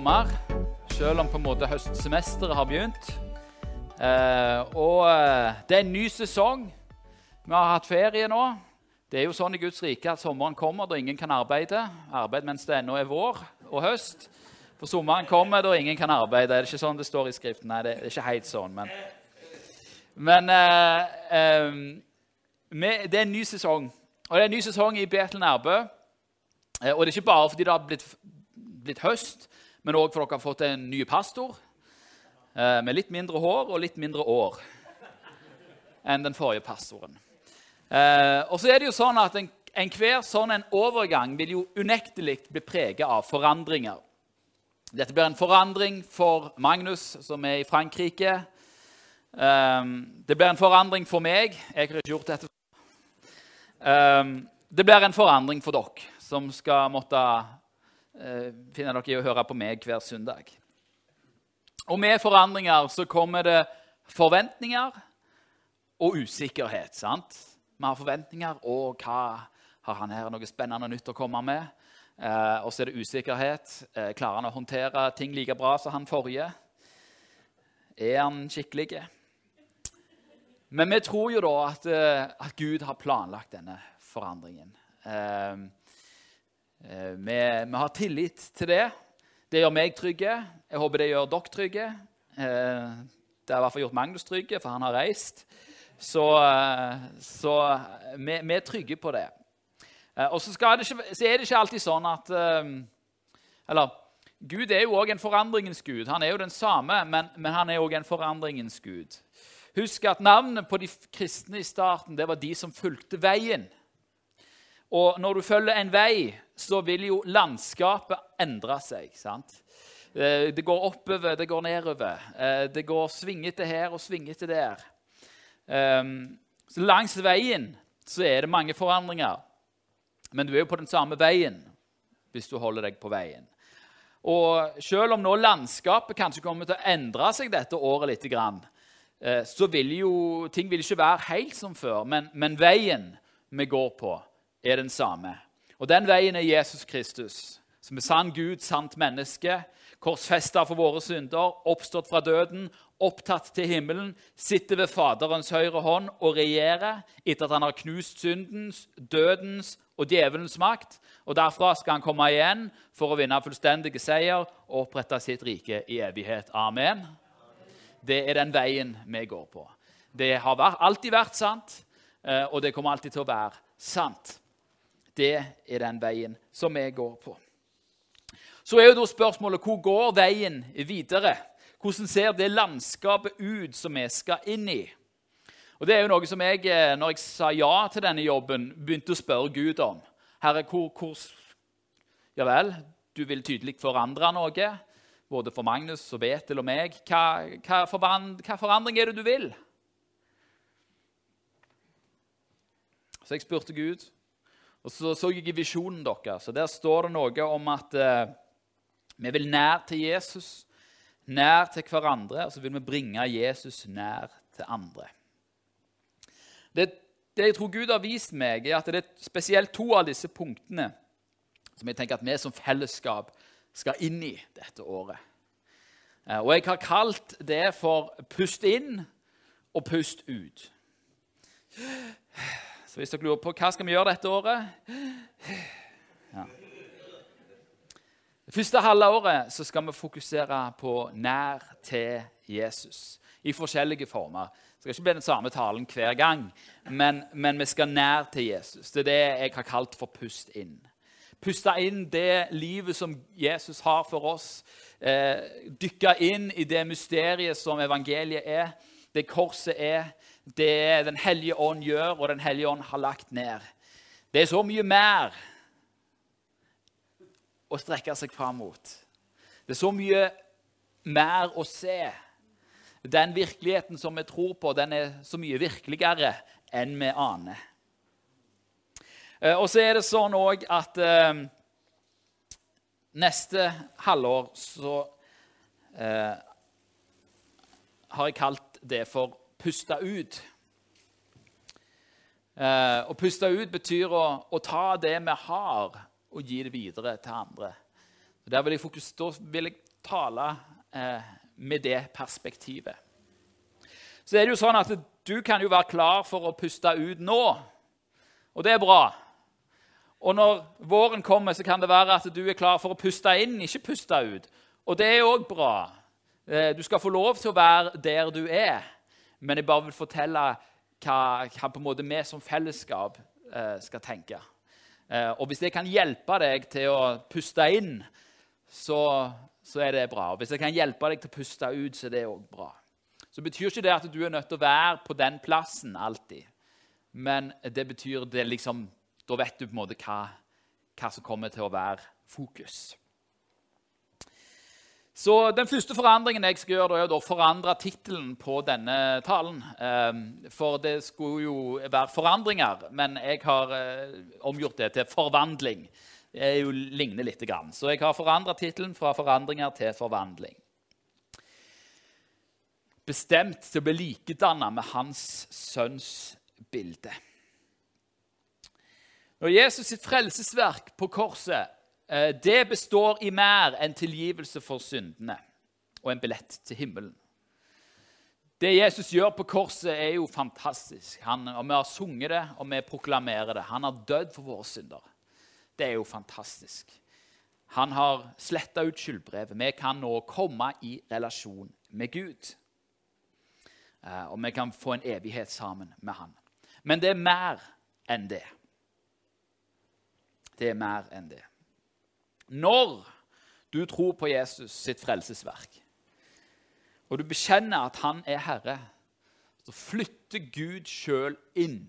sommer, selv om på en måte høstsemesteret har begynt. Eh, og eh, det er en ny sesong. Vi har hatt ferie nå. Det er jo sånn i Guds rike at sommeren kommer da ingen kan arbeide. Arbeid mens det ennå er vår og høst. For sommeren kommer da ingen kan arbeide. Er det ikke sånn det står i Skriften? Nei, det er ikke helt sånn, men Men eh, eh, det er en ny sesong. Og det er en ny sesong i Betel Nærbø. Eh, og det er ikke bare fordi det har blitt, blitt høst, men òg for dere har fått en ny pastor eh, med litt mindre hår og litt mindre år enn den forrige pastoren. Eh, og så er det jo sånn at en- enhver sånn en overgang vil jo unektelig bli preget av forandringer. Dette blir en forandring for Magnus, som er i Frankrike. Um, det blir en forandring for meg. Jeg har ikke gjort dette. Um, det blir en forandring for dere, som skal måtte uh, finne dere i å høre på meg hver søndag. Og med forandringer så kommer det forventninger og usikkerhet. sant? Vi har forventninger. og hva har han her noe spennende nytt å komme med? Eh, og så er det usikkerhet. Eh, klarer han å håndtere ting like bra som han forrige? Er han skikkelig? Men vi tror jo da at, eh, at Gud har planlagt denne forandringen. Eh, eh, vi, vi har tillit til det. Det gjør meg trygge. Jeg håper det gjør dere trygge. Eh, det har i hvert fall gjort Magnus trygge, for han har reist. Så, eh, så vi, vi er trygge på det. Eh, Og så, det ikke, så er det ikke alltid sånn at eh, Eller Gud er jo òg en forandringens gud. Han er jo den samme, men, men han er òg en forandringens gud. Husk at navnet på de kristne i starten det var de som fulgte veien. Og når du følger en vei, så vil jo landskapet endre seg. sant? Eh, Det går oppover, det går nedover. Eh, Det går svingete her og svingete der. Um, Så langs veien så er det mange forandringer. Men du er jo på den samme veien hvis du holder deg på veien. Og selv om nå landskapet kanskje kommer til å endre seg dette året litt, eh, så vil jo ting vil ikke være helt som før. Men, men veien vi går på, er den samme. Og den veien er Jesus Kristus, som er sann Gud, sant menneske, korsfesta for våre synder, oppstått fra døden, opptatt til himmelen, sitter ved Faderens høyre hånd og regjerer etter at han har knust syndens, dødens og djevelens makt. Og Derfra skal han komme igjen for å vinne fullstendig seier og opprette sitt rike i evighet. Amen. Det er den veien vi går på. Det har alltid vært sant, eh, og det kommer alltid til å være sant. Det er den veien som vi går på. Så er jo da spørsmålet hvor går veien videre? Hvordan ser det landskapet ut som vi skal inn i? Og Det er jo noe som jeg, eh, når jeg sa ja til denne jobben, begynte å spørre Gud om. Herre, hvor, hvor Ja vel, du vil tydelig forandre noe, både for Magnus og Betel og meg. Hva, hva, forvand, hva forandring er det du vil? Så jeg spurte Gud, og så så jeg i visjonen deres. Der står det noe om at eh, vi vil nær til Jesus, nær til hverandre, og så vil vi bringe Jesus nær til andre. Det, det jeg tror Gud har vist meg, er at det er spesielt to av disse punktene som jeg tenker at vi som fellesskap skal inn i dette året. Eh, Og jeg har kalt det for 'pust inn' og 'pust ut'. Så hvis dere lurer på hva skal vi gjøre dette året ja. Det første halve året så skal vi fokusere på nær til Jesus i forskjellige former. Det skal ikke bli den samme talen hver gang, men, men vi skal nær til Jesus. Det er det jeg har kalt for pust inn. Puste inn det livet som Jesus har for oss. Eh, dykke inn i det mysteriet som evangeliet er, det korset er, det Den hellige ånd gjør, og Den hellige ånd har lagt ned. Det er så mye mer å strekke seg fram mot. Det er så mye mer å se. Den virkeligheten som vi tror på, den er så mye virkeligere enn vi aner. Eh, Og så er det sånn òg at eh, neste halvår så eh, har jeg kalt det for 'puste ut'. Eh, å puste ut betyr å, å ta det vi har, og gi det videre til andre. Og der vil jeg fokus, vil jeg tale eh, med det perspektivet. Så er det jo sånn at du kan jo være klar for å puste ut nå, og det er bra. Og når våren kommer, så kan det være at du er klar for å puste inn, ikke puste ut. Og det er òg bra. Eh, du skal få lov til å være der du er, men jeg bare vil fortelle hva, hva på en måte vi som fellesskap eh, skal tenke. Eh, og hvis det kan hjelpe deg til å puste inn, så, så er det bra. Og Hvis det kan hjelpe deg til å puste ut, så er det òg bra. Så betyr ikke det at du er nødt til å være på den plassen alltid. Men det betyr det liksom Da vet du på en måte hva, hva som kommer til å være fokus. Så Den første forandringen jeg skal gjøre, er å forandre tittelen på denne talen. Ehm, for det skulle jo være forandringer, men jeg har eh, omgjort det til forvandling. Det jo ligner litt. Så jeg har forandra tittelen fra 'forandringer' til 'forvandling' bestemt til å bli likedanna med hans sønns bilde. Når Jesus sitt frelsesverk på korset det består i mer enn tilgivelse for syndene og en billett til himmelen. Det Jesus gjør på korset, er jo fantastisk. Han, og Vi har sunget det, og vi proklamerer det. Han har dødd for våre synder. Det er jo fantastisk. Han har sletta ut skyldbrevet. Vi kan nå komme i relasjon med Gud. Eh, og vi kan få en evighet sammen med han. Men det er mer enn det. Det er mer enn det. Når du tror på Jesus sitt frelsesverk, og du bekjenner at han er Herre, så flytter Gud sjøl inn.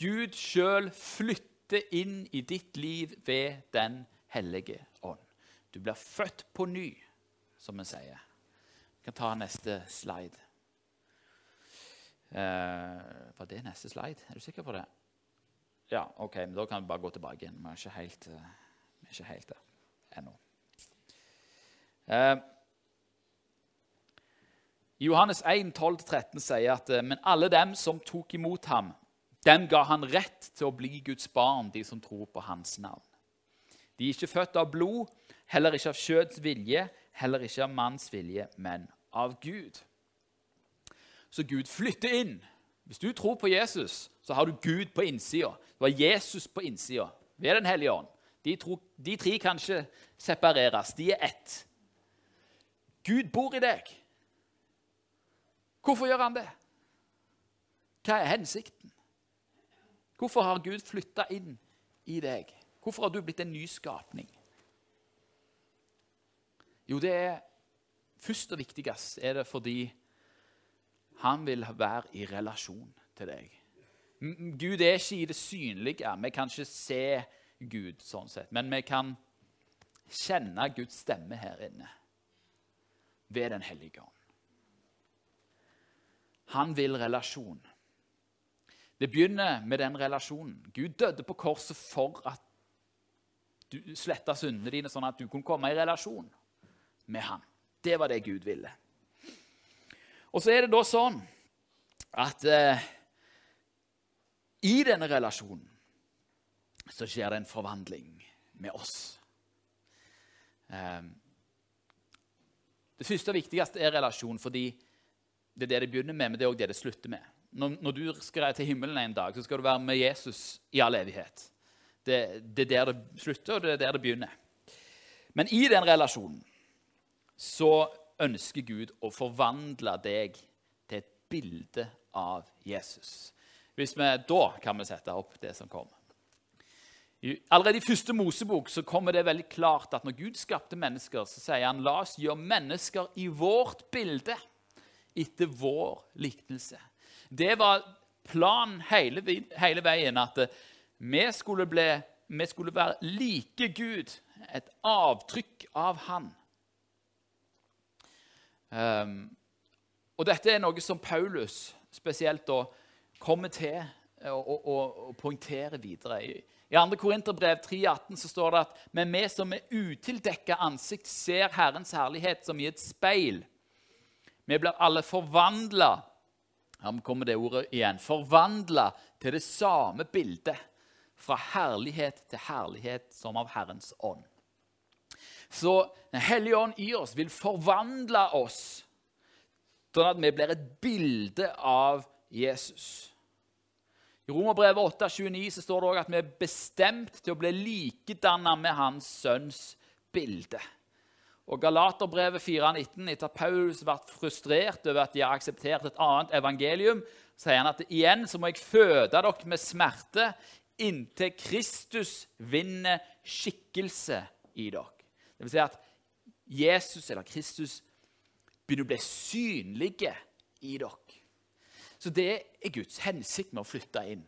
Gud sjøl flytter inn i ditt liv ved Den hellige ånd. Du blir født på ny, som vi sier. Vi kan ta neste slide. Uh, var det neste slide? Er du sikker på det? Ja, ok, men Da kan vi bare gå tilbake igjen. Vi er ikke helt, uh, ikke helt der ennå. Eh, Johannes 1, 12-13 sier at eh, men alle dem som tok imot ham, dem ga han rett til å bli Guds barn, de som tror på hans navn. De er ikke født av blod, heller ikke av kjøds vilje, heller ikke av manns vilje, men av Gud. Så Gud flytter inn. Hvis du tror på Jesus, så har du Gud på innsida. Du har Jesus på innsida ved Den hellige ånd. De, tro, de tre kan ikke separeres. De er ett. Gud bor i deg. Hvorfor gjør han det? Hva er hensikten? Hvorfor har Gud flytta inn i deg? Hvorfor har du blitt en ny skapning? Jo, det er først og viktigst er det fordi han vil være i relasjon til deg. Gud er ikke i det synlige. Vi kan ikke se Gud sånn sett, men vi kan kjenne Guds stemme her inne ved Den hellige ånd. Han vil relasjon. Det begynner med den relasjonen. Gud døde på korset for at du sletta syndene dine, sånn at du kunne komme i relasjon med ham. Det var det Gud ville. Og så er det da sånn at eh, i denne relasjonen så skjer det en forvandling med oss. Eh, det første og viktigste er relasjon, fordi det er det det begynner med, men det er også det det slutter med. Når, når, du skal til himmelen en dag, så skal du være med Jesus i all evighet. Det, det er der det slutter, og det er der det begynner. Men i den relasjonen så ønsker Gud å forvandle deg til et bilde av Jesus. Hvis vi, Da kan vi sette opp det som kommer. Allerede i første Mosebok så kommer det veldig klart at når Gud skapte mennesker, så sier han la oss gjøre mennesker i vårt bilde, etter vår liknelse. Det var planen hele, hele veien, at vi skulle, bli, vi skulle være like Gud, et avtrykk av Han. Um, og dette er noe som Paulus spesielt da kommer til å poengtere videre. I, i 2. Korinterbrev 3,18 så står det at men vi som er utildekka ansikt, ser Herrens herlighet som i et speil. Vi blir alle forvandla Her kommer det ordet igjen. Forvandla til det samme bildet. Fra herlighet til herlighet som av Herrens ånd. Så Den hellige ånd i oss vil forvandle oss, sånn at vi blir et bilde av Jesus. I Romerbrevet 8,29 så står det også at vi er bestemt til å bli likedanna med Hans Sønns bilde. Og Galaterbrevet 4,19, etter at Paulus ble frustrert over at de har akseptert et annet evangelium, sier han at igjen så må jeg føde dere med smerte inntil Kristus vinner skikkelse i dere. Det vil si at Jesus eller Kristus begynner å bli synlige i dere. Så det er Guds hensikt med å flytte inn.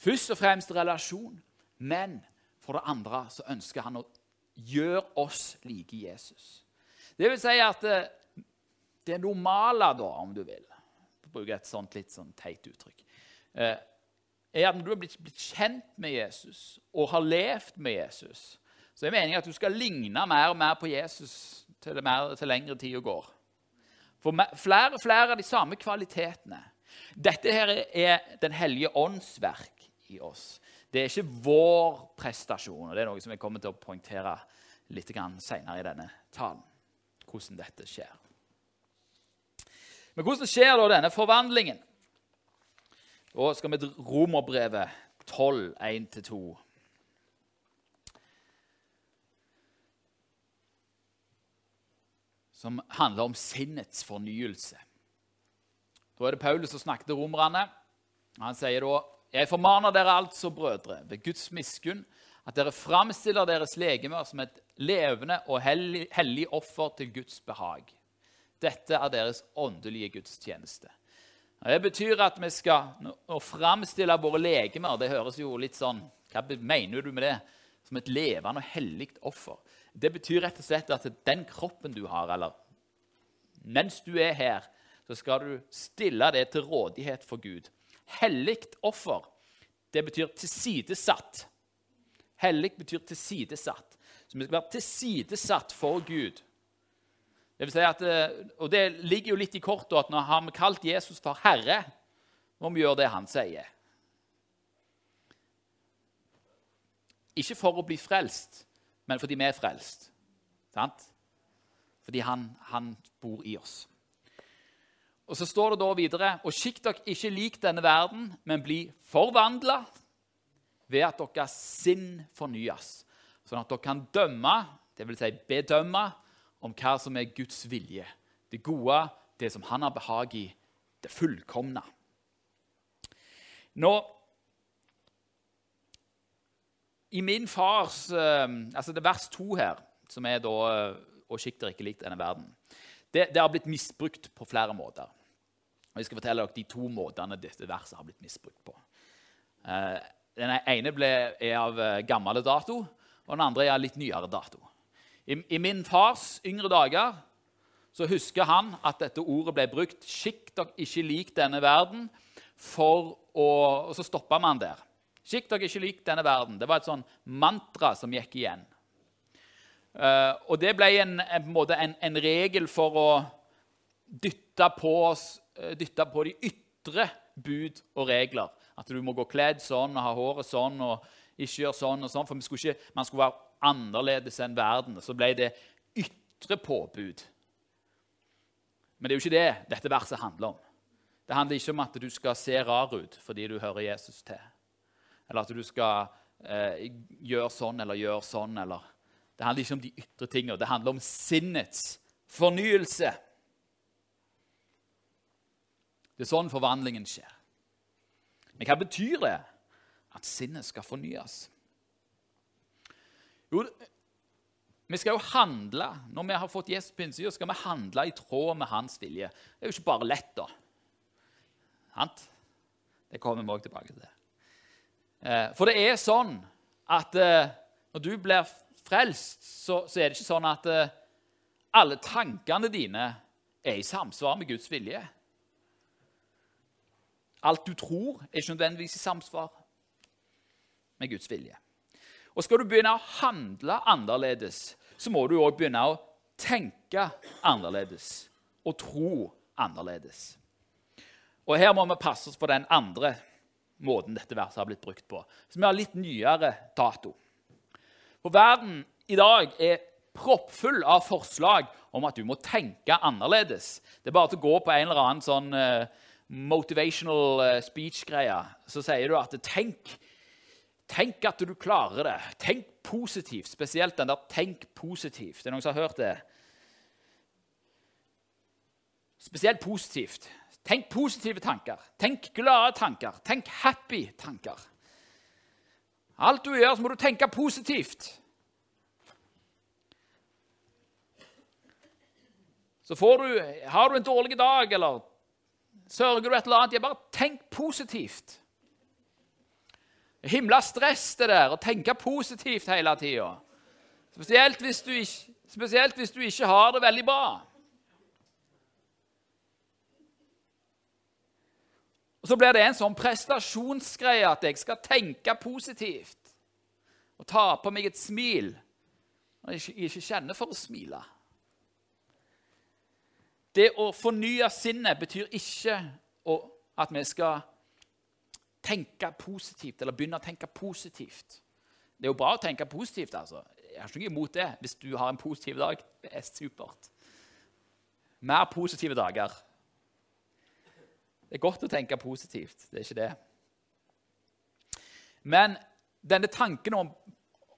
Først og fremst relasjon, men for det andre så ønsker han å gjøre oss like Jesus. Det vil si at det, eh, normale, da, om du vil bruke et sånt litt sånn teit uttrykk eh, er at når du har blitt, blitt kjent med Jesus og har levd med Jesus, så er meningen at du skal ligne mer og mer på Jesus til, det mer, til lengre tid går. For flere og flere av de samme kvalitetene. Dette her er Den hellige ånds verk i oss. Det er ikke vår prestasjon. og Det er noe som jeg kommer til å poengtere litt senere i denne talen. Hvordan dette skjer. Men hvordan skjer da denne forvandlingen? Da skal vi til Romerbrevet 12, 1-2. Som handler om sinnets fornyelse. Da er det Paulus som snakker til romerne. Han sier da jeg formaner dere altså, brødre, ved Guds miskunn, at dere framstiller deres legemer som et levende og hellig, offer til Guds behag. Dette er deres åndelige gudstjeneste. Det betyr at vi skal å framstille våre legemer Det høres jo litt sånn Hva mener du med det? Som et levende og hellig offer. Det betyr rett og slett at den kroppen du har, eller mens du er her, så skal du stille det til rådighet for Gud. Hellig offer, det betyr tilsidesatt. Hellig betyr tilsidesatt. Så vi skal være tilsidesatt for Gud. Det vil si at, eh, og det ligger jo litt i kortet at når har kalt Jesus for Herre, må vi gjøre det han sier. Ikke for å bli frelst, men fordi vi er frelst. Sant? Fordi han, han bor i oss. Og Så står det da videre Og skikk dere ikke lik denne verden, men bli forvandla ved at deres sinn fornyes, sånn at dere kan dømme, dvs. Si bedømme, om hva som er Guds vilje. Det gode, det som han har behag i, det fullkomne. Nå I min fars eh, altså Det er vers to her, som er da Og skikk dere ikke likt denne verden. Det, det, har blitt misbrukt på flere måter. Og Jeg skal fortelle dere de to måtene dette verset har blitt misbrukt på. Eh, den ene ble, er av eh, gammel dato, og den andre er av litt nyere dato. I, I, min fars yngre dager så husker han at dette ordet ble brukt. 'sjikt dere ikke lik denne verden', for å, og så stoppa man der. Skikk dere ikke lik denne verden. Det var et sånn mantra som gikk igjen. Uh, og det ble en, en, en, en, regel for å dytte på, oss, uh, dytte på de ytre bud og regler. At du må gå kledd sånn og ha håret sånn og ikke gjøre sånn og sånn. For skulle ikke, man skulle være annerledes enn verden. Så ble det ytre påbud. Men det er jo ikke det dette verset handler om. Det handler ikke om at du skal se rar ut fordi du hører Jesus til. Eller at du skal eh, gjøre sånn eller gjøre sånn. Eller. Det handler ikke om de ytre tingene. Det handler om sinnets fornyelse. Det er sånn forvandlingen skjer. Men hva betyr det at sinnet skal fornyes? Jo, vi skal jo handle. Når vi har fått Jesu på skal vi handle i tråd med hans vilje. Det er jo ikke bare lett, da. Sant? Det kommer vi òg tilbake til. Eh, for det er sånn at eh, når du blir frelst, så, så, er det ikke sånn at eh, alle tankene dine er i samsvar med Guds vilje. Alt du tror, er ikke nødvendigvis i samsvar med Guds vilje. Og skal du begynne å handle annerledes, så må du òg begynne å tenke annerledes og tro annerledes. Og Her må vi passe oss for den andre måten dette verset har blitt brukt på, som har litt nyere dato. For verden i dag er proppfull av forslag om at du må tenke annerledes. Det er bare til å gå på en eller annen sånn uh, motivational uh, speech-greie. Så sier du at tenk, tenk at du klarer det. Tenk positivt. Spesielt den der 'tenk positivt'. Det er noen som har hørt det? Spesielt positivt. Tenk positive tanker. Tenk glade tanker. Tenk happy tanker. Alt du gjør, så må du tenke positivt. Så du, har du en dårlig dag, eller sørger du et eller annet Bare tenk positivt. Himla stress, det der, å tenke positivt hele tida. Spesielt, spesielt hvis du ikke har det veldig bra. Og Så blir det en sånn prestasjonsgreie at jeg skal tenke positivt og ta på meg et smil når jeg ikke kjenner for å smile. Det å fornye sinnet betyr ikke at vi skal tenke positivt eller begynne å tenke positivt. Det er jo bra å tenke positivt. altså. Jeg har ikke noe imot det hvis du har en positiv dag. Det er supert. Mer positive dager. Det er godt å tenke positivt. Det er ikke det. Men denne tanken om,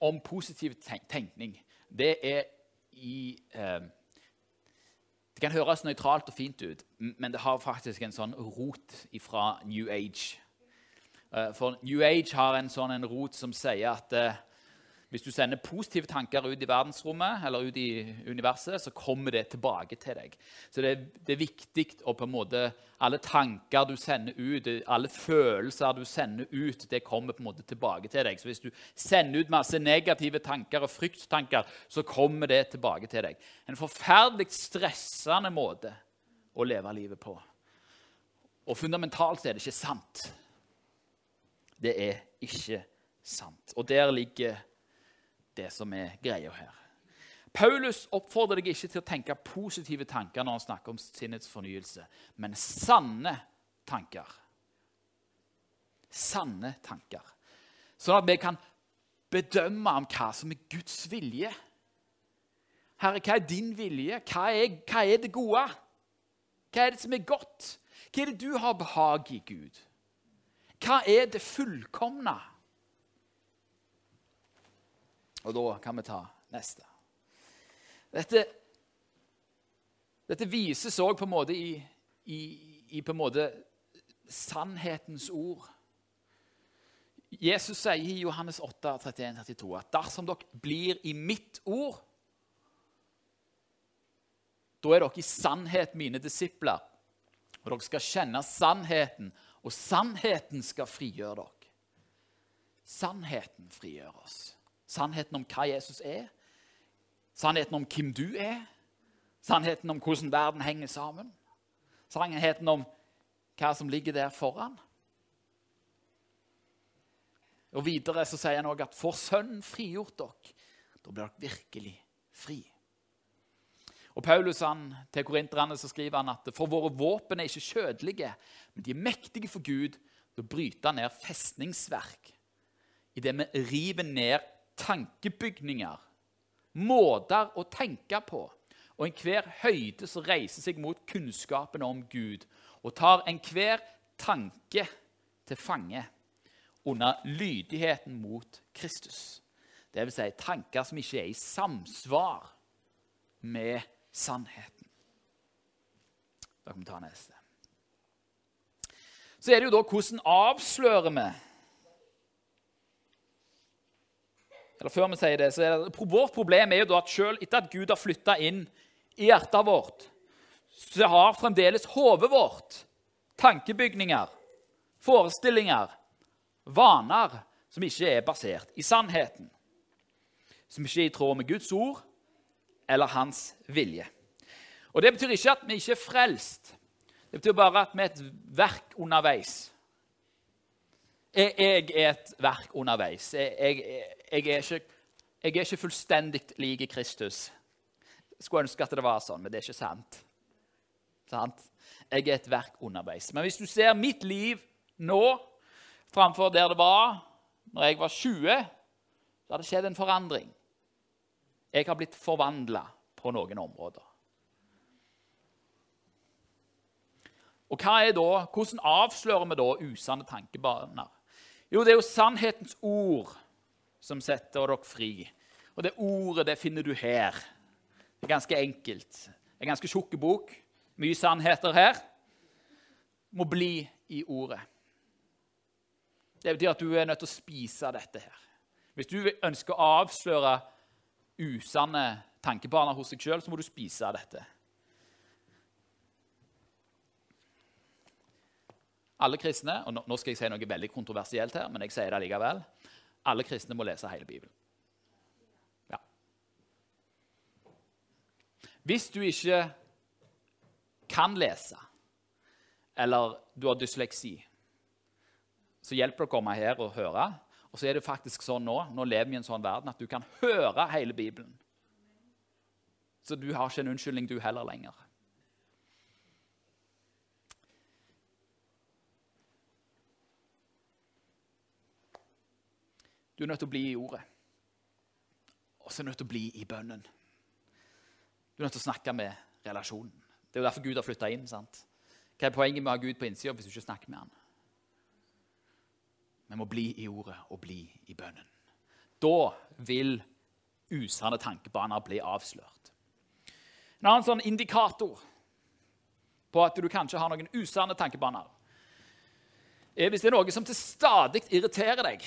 om positiv tenkning, det er i eh, det kan høres nøytralt og fint ut, men det har faktisk en sånn rot fra New Age. Eh, for New Age har en sånn en rot som sier at eh, hvis du sender positive tanker ut i verdensrommet eller ut i universet, så kommer det tilbake til deg. Så det, det er viktig å på en måte Alle tanker du sender ut, alle følelser du sender ut, det kommer på en måte tilbake til deg. Så hvis du sender ut masse negative tanker og frykttanker, så kommer det tilbake til deg. En forferdelig stressende måte å leve livet på. Og fundamentalt er det ikke sant. Det er ikke sant. Og der ligger det som er greia her. Paulus oppfordrer deg ikke til å tenke positive tanker når han snakker om sinnets fornyelse, men sanne tanker. Sanne tanker. Sånn at vi kan bedømme om hva som er Guds vilje. Herre, hva er din vilje? Hva er, hva er det gode? Hva er det som er godt? Hva er det du har behag i, Gud? Hva er det fullkomne? Og da kan vi ta neste. Dette, dette vises òg på en måte i, i, i på en måte sannhetens ord. Jesus sier i Johannes 8, 31-32 at dersom dere blir i mitt ord, da er dere i sannhet mine disipler. Og dere skal kjenne sannheten, og sannheten skal frigjøre dere. Sannheten frigjør oss. Sannheten om hva Jesus er, sannheten om hvem du er, sannheten om hvordan verden henger sammen, sannheten om hva som ligger der foran. Og Videre så sier han òg at får Sønnen frigjort dere, da blir dere virkelig fri. Og Paulus han, Til korinterne så skriver han at for våre våpen er ikke kjødelige, men de er mektige for Gud til å bryte ned festningsverk. Idet vi river ned tankebygninger, måter å tenke på, og enhver høyde som reiser seg mot kunnskapen om Gud, og tar enhver tanke til fange under lydigheten mot Kristus. Vil si tanker som ikke er i samsvar med sannheten. Da kan vi ta neste. Så er det jo da hvordan avslører vi eller før vi sier det, så er det, Vårt problem er jo da at selv etter at Gud har flytta inn i hjertet vårt, så har fremdeles hodet vårt tankebygninger, forestillinger, vaner som ikke er basert i sannheten. Som ikke er i tråd med Guds ord eller hans vilje. Og Det betyr ikke at vi ikke er frelst. Det betyr bare at vi er et verk underveis. Jeg, er et verk underveis. Jeg, jeg, jeg, er ikke, jeg er ikke fullstendig lik Kristus. Jeg skulle ønske at det var sånn, men det er ikke sant. sant? Jeg er et verk underveis. Men hvis du ser mitt liv nå framfor der det var når jeg var 20, så har det skjedd en forandring. Jeg har blitt forvandla på noen områder. Og hva er da, Hvordan avslører vi da usanne tankebaner? Jo, det er jo sannhetens ord som setter dere fri. Og det ordet det finner du her. Det er ganske enkelt. En ganske tjukk bok. Mye sannheter her. Må bli i ordet. Det betyr at du er nødt til å spise dette her. Hvis du ønsker å avsløre usanne tankebaner hos deg sjøl, så må du spise dette. Alle kristne og nå skal jeg si noe veldig kontroversielt her, men jeg sier det likevel, alle kristne må lese hele Bibelen. Ja. Hvis du ikke kan lese, eller du har dysleksi, så hjelper det å komme her og høre. Og så er det faktisk sånn nå, nå lever vi i en sånn verden at du kan høre hele Bibelen. Så du har ikke en unnskyldning, du heller, lenger. Du er nødt til å bli i ordet. Og så er du nødt til å bli i bønnen. Du er nødt til å snakke med relasjonen. Det er jo derfor Gud har flytta inn. sant? Hva er poenget med å ha Gud på innsida hvis du ikke snakker med han? Vi må bli i ordet og bli i bønnen. Da vil usanne tankebaner bli avslørt. En annen sånn indikator på at du kanskje har noen usanne tankebaner, er hvis det er noe som til stadig irriterer deg.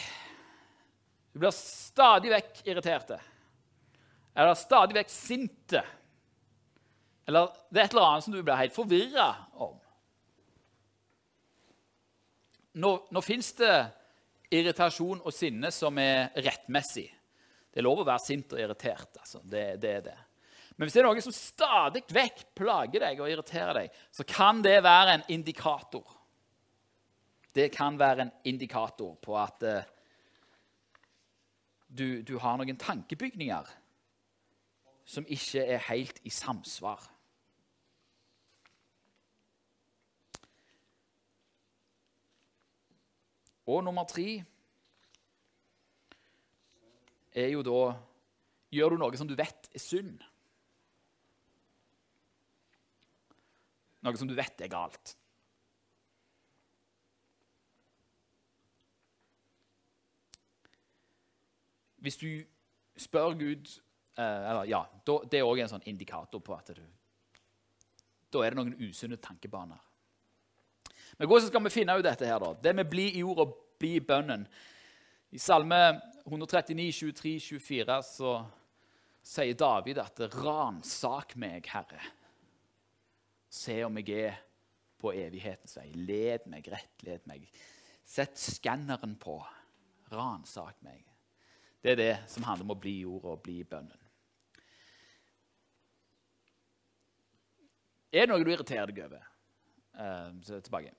Du blir stadig vekk irriterte. Eller stadig vekk sinte. Eller det er et eller annet som du blir helt forvirra om. Nå, nå fins det irritasjon og sinne som er rettmessig. Det er lov å være sint og irritert. Altså. Det, det, er det. Men hvis det er noe som stadig vekk plager deg og irriterer deg, så kan det være en indikator. Det kan være en indikator på at uh, du, du har noen tankebygninger som ikke er helt i samsvar. Og nummer tre er jo da Gjør du noe som du vet er synd? Noe som du vet er galt. Hvis du spør Gud eh, eller ja, da, Det er òg en sånn indikator på at du, da er det noen usunne tankebaner. Men hvordan skal vi finne ut dette? her da? Det med bli i ord og bli i bønnen. I Salme 139, 23, 24 så sier David at 'ransak meg, Herre'. Se om jeg er på evighetens vei. Led meg, rett, led meg. Sett skanneren på. Ransak meg. Det er det som handler om å bli jorda og bli bønnen. Er det noe du irriterer deg over? Uh, tilbake.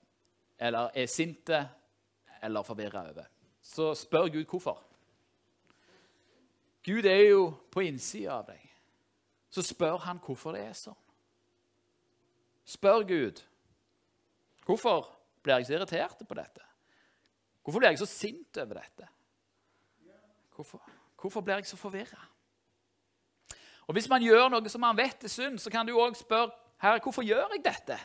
Eller er sinte eller forvirra over? Så spør Gud hvorfor. Gud er jo på innsida av deg. Så spør han hvorfor det er sånn. Spør Gud hvorfor blir jeg så irritert på dette. Hvorfor blir jeg så sint over dette? Hvorfor, hvorfor blir jeg så forvirra? Og Hvis man gjør noe som man vet er synd, så kan du òg spørre Herre, hvorfor gjør jeg dette?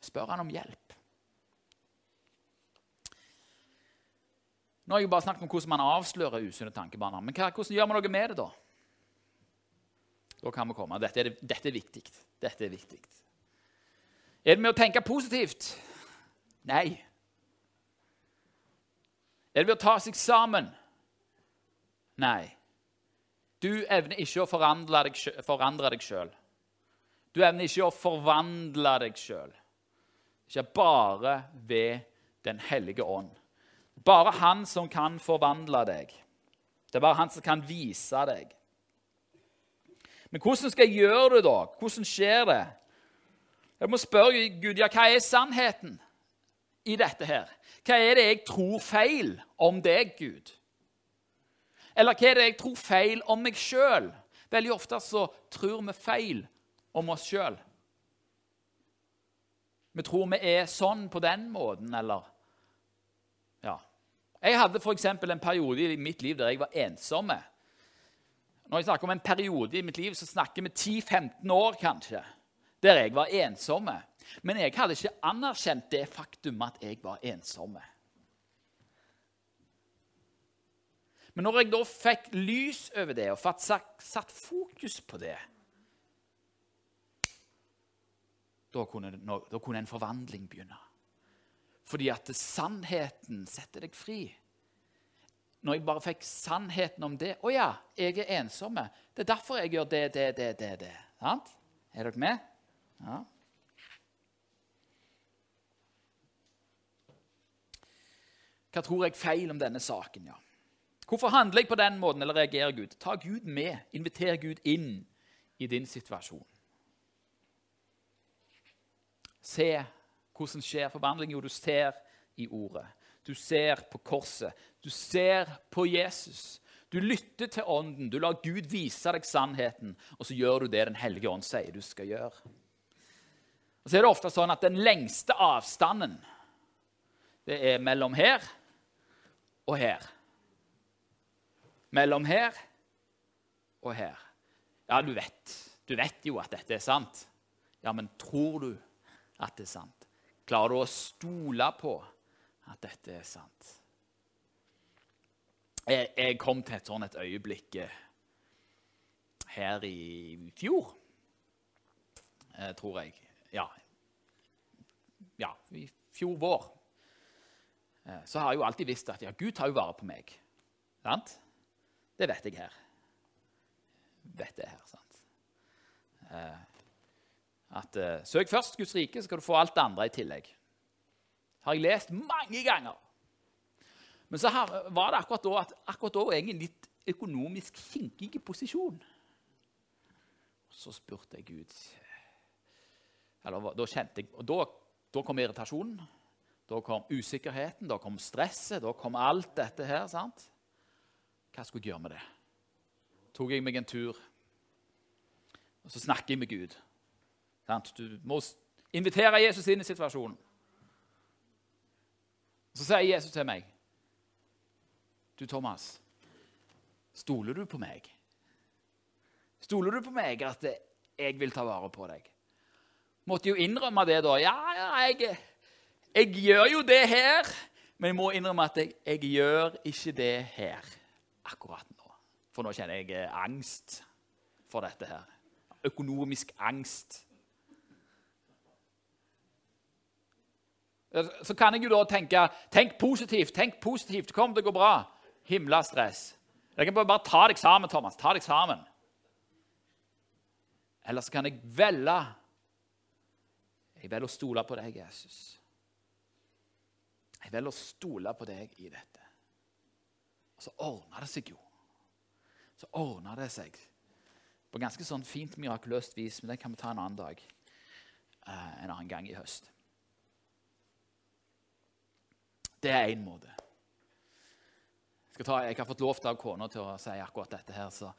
Spør han om hjelp. Nå har jeg bare snakket om hvordan man avslører usunne tankebaner. Men hvordan gjør man noe med det, da? Da kan vi komme. Dette er, dette er viktig. Dette er viktig. Er det med å tenke positivt? Nei. Er det ved å ta seg sammen? Nei. Du evner ikke å forandre deg, sjøl. Du evner ikke å forvandle deg sjøl. Ikke bare ved Den hellige ånd. Bare Han som kan forvandle deg. Det er bare Han som kan vise deg. Men hvordan skal jeg gjøre det, da? Hvordan skjer det? Jeg må spørre Gud ja, hva er sannheten i dette her? Hva er det jeg tror feil om deg, Gud? Eller hva er det jeg tror feil om meg sjøl? Veldig ofte så tror vi feil om oss sjøl. Vi tror vi er sånn på den måten, eller Ja. Jeg hadde f.eks. en periode i mitt liv der jeg var ensom. Når jeg snakker om en periode i mitt liv, så snakker vi 10-15 år kanskje, der jeg var ensomme. Men jeg hadde ikke anerkjent det faktum at jeg var ensomme. Men når jeg da fikk lys over det og satt fokus på det da kunne, da kunne en forvandling begynne. Fordi at sannheten setter deg fri. Når jeg bare fikk sannheten om det Å ja, jeg er ensomme. Det er derfor jeg gjør det, det, det, det. det. Sant? Er dere med? Ja. Hva tror jeg feil om denne saken? ja? Hvorfor handler jeg på den måten, eller reagerer Gud? Ta Gud med. Inviter Gud inn i din situasjon. Se hvordan skjer forvandling. Jo, du ser i ordet. Du ser på korset. Du ser på Jesus. Du lytter til Ånden. Du lar Gud vise deg sannheten, og så gjør du det Den hellige ånd sier du skal gjøre. Og så er det ofte sånn at Den lengste avstanden det er mellom her og her mellom her og her. Ja, du vet. Du vet jo at dette er sant. Ja, men tror du at det er sant? Klarer du å stole på at dette er sant? Jeg, jeg kom til et sånt et øyeblikk eh, her i fjor, eh, tror jeg. Ja, ja i fjor vår. Eh, så har jeg jo alltid visst at ja, Gud tar jo vare på meg. Sant? Det vet jeg her. Vet det her, sant? Eh, at eh, Søk først Guds rike, så skal du få alt det andre i tillegg. Det har jeg lest mange ganger. Men så var det akkurat da at akkurat da var jeg i en litt økonomisk kinkig posisjon. Så spurte jeg Gud Eller da kjente jeg Og da, da kom irritasjonen. Da kom usikkerheten, da kom stresset, da kom alt dette her. sant? Hva skulle jeg gjøre med det? tok jeg meg en tur, og så snakker jeg med Gud. Du må invitere Jesus inn i situasjonen. Så sier Jesus til meg, 'Du, Thomas, stoler du på meg?' Stoler du på meg at jeg vil ta vare på deg? Måtte jo innrømme det, da. Ja, ja, jeg, jeg gjør jo det her, men jeg må innrømme at jeg, jeg gjør ikke det her akkurat nå. For nå kjenner jeg eh, angst for dette her. Økonomisk angst. Så kan jeg jo da tenke tenk positivt, tenk positivt, kom, det kommer til å gå bra. Himla stress. Jeg kan bare ta deg sammen, Thomas. Ta deg sammen. Eller så kan jeg velge Jeg velger å stole på deg, Jesus. Jeg velger å stole på deg i dette. Og så ordna det seg jo. Så ordna det seg på ganske sånn fint, mirakuløst vis. Men det kan vi ta en annen dag. Uh, en annen gang i høst. Det er én måte. Jeg, ta, jeg, har fått lov av kona til å si akkurat dette. her, så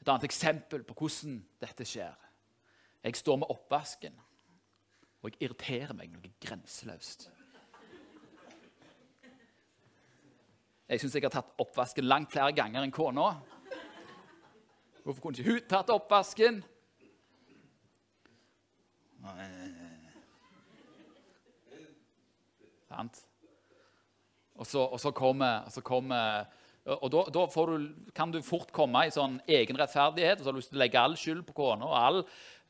Et annet eksempel på hvordan dette skjer. Jeg står med oppvasken, og jeg irriterer meg noe grenseløst. Jeg syns jeg har tatt oppvasken langt flere ganger enn kona. Hvorfor kunne ikke hun tatt oppvasken? Sant? Og så, og så kommer, så kommer og da, da du, kan du fort komme i sånn egen rettferdighet, og så har du lyst til å legge all skyld på kona. og all,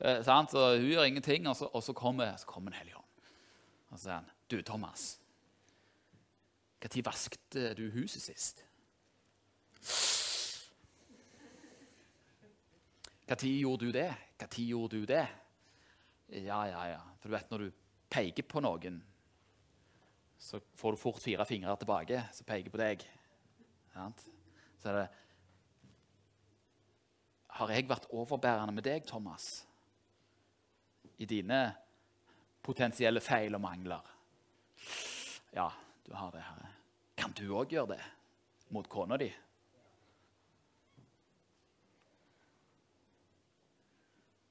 eh, sant? Og hun gjør ingenting, og så, og så kommer, så kommer Den hellige ånd. Og så sier han, 'Du, Thomas, når vasket du huset sist? Når gjorde du det? Når gjorde du det? Ja, ja, ja. For du vet, når du peker på noen, så får du fort fire fingre tilbake som peker på deg. Så er det Har jeg vært overbærende med deg, Thomas, i dine potensielle feil og mangler? Ja, du har det, Herre. Kan du òg gjøre det mot kona di?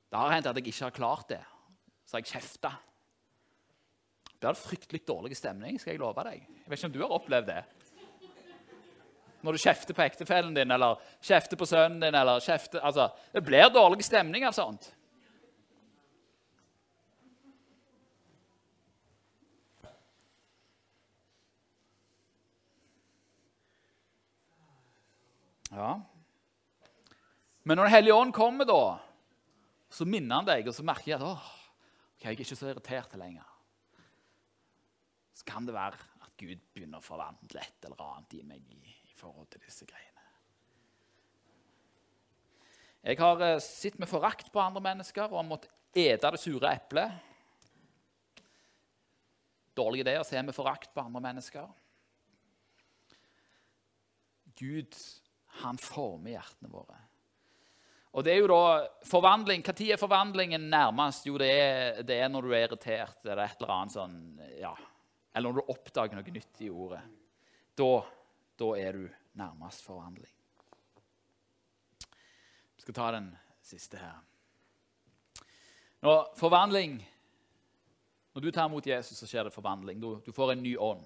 Det har hendt at jeg ikke har klart det. Så har jeg kjefta. Det er fryktelig dårlig stemning, skal jeg love deg. Jeg vet ikke om du har opplevd det. Når du kjefter på ektefellen din eller kjefter på sønnen din eller kjefter, altså, Det blir dårlig stemning av sånt. Ja. Men når Den hellige ånd kommer, da, så minner han deg, og så merker jeg at åh, jeg er ikke så irritert lenger. Så kan det være at Gud begynner å forvandle et eller annet i meg i, i forhold til disse greiene. Jeg har uh, sett med forakt på andre mennesker og har måttet ete det sure eplet. Dårlig idé å se med forakt på andre mennesker. Gud han former hjertene våre. Og det er jo da forvandling. Når er forvandlingen nærmest? Jo, det er, det er, når du er irritert eller et eller annet sånn, ja. Eller når du oppdager noe nytt i ordet. Da, da er du nærmest forvandling. Vi skal ta den siste her. Når forvandling Når du tar imot Jesus, så skjer det forvandling. Du, du får en ny ånd.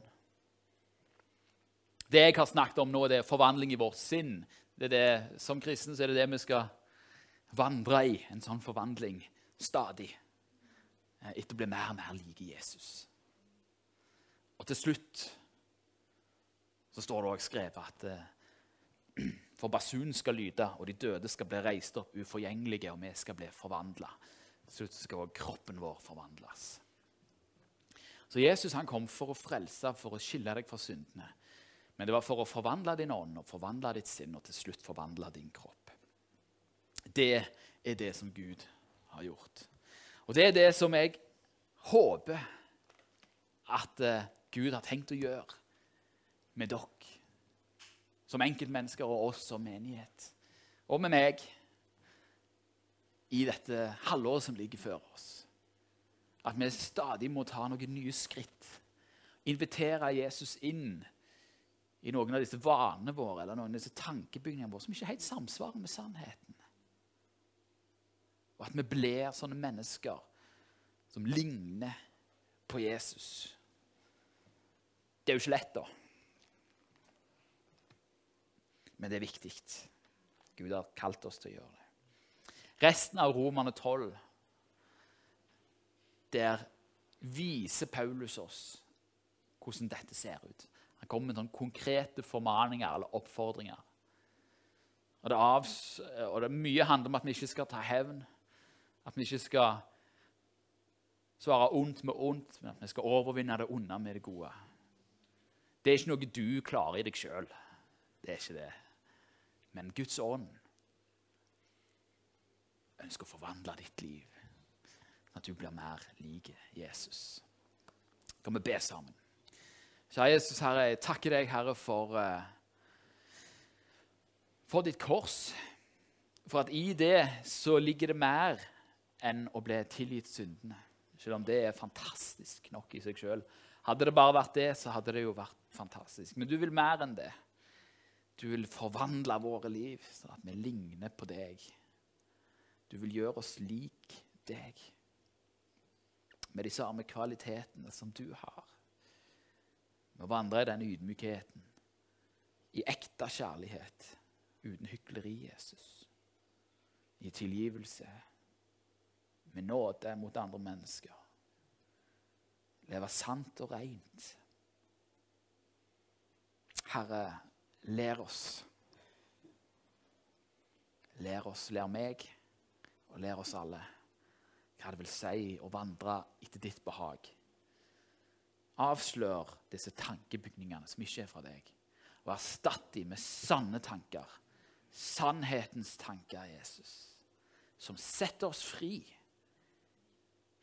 Det jeg har snakket om nå, det er forvandling i vårt sinn. Det er det, som kristne så er det det vi skal vandre i. En sånn forvandling stadig. Eh, etter å bli mer og mer like Jesus. Og til slutt så står det òg skrevet at eh, for basunen skal lyde, og de døde skal bli reist opp uforgjengelige, og vi skal bli forvandla. Til slutt skal også kroppen vår forvandles. Så Jesus han kom for å frelse, for å skille deg fra syndene. Men det var for å forvandle din ånd og forvandle ditt sinn og til slutt forvandle din kropp. Det er det som Gud har gjort. Og det er det som jeg håper at uh, Gud har tenkt å gjøre med dere som enkeltmennesker og oss som menighet. Og med meg i dette halvåret som ligger før oss. At vi stadig må ta noen nye skritt. Invitere Jesus inn i noen av disse vanene våre eller noen av disse tankebygningene våre som ikke helt samsvarer med sannheten. Og at vi blir sånne mennesker som ligner på Jesus. Det er jo ikke lett, da. Men det er viktig. Gud har kalt oss til å gjøre det. Resten av Romerne 12, der viser Paulus oss hvordan dette ser ut. Kommer med sånne konkrete formaninger eller oppfordringer. Og det, av, og det mye handler om at vi ikke skal ta hevn. At vi ikke skal svare ondt med ondt, men at vi skal overvinne det onde med det gode. Det er ikke noe du klarer i deg sjøl. Det er ikke det. Men Guds ånd ønsker å forvandle ditt liv, sånn at du blir mer lik Jesus. Kan vi be sammen? Kjære Jesus, Herre, jeg takker deg, Herre, for, eh, for ditt kors. For at i det så ligger det mer enn å bli tilgitt syndene. Selv om det er fantastisk nok i seg sjøl. Hadde det bare vært det, så hadde det jo vært fantastisk. Men du vil mer enn det. Du vil forvandle våre liv sånn at vi ligner på deg. Du vil gjøre oss lik deg med de samme kvalitetene som du har. Vi vandrer i den ydmykheten, i ekte kjærlighet, uten hykleri, Jesus. I tilgivelse, med nåde mot andre mennesker. Leve sant og rent. Herre, lær oss. Lær oss, lær meg, og lær oss alle hva det vil si å vandre etter ditt behag Avslør disse tankebygningene som ikke er fra deg, og erstatt dem med sanne tanker. Sannhetens tanker, Jesus, som setter oss fri.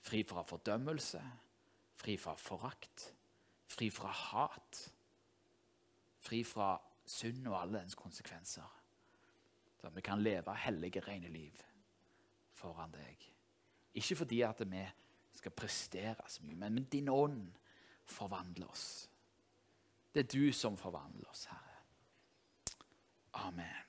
Fri fra fordømmelse, fri fra forakt, fri fra hat. Fri fra synd og alle dens konsekvenser. Så at vi kan leve hellige, rene liv foran deg. Ikke fordi at vi skal prestere så mye, men med din ånd forvandle oss. Det er du som forvandler oss, Herre. Amen.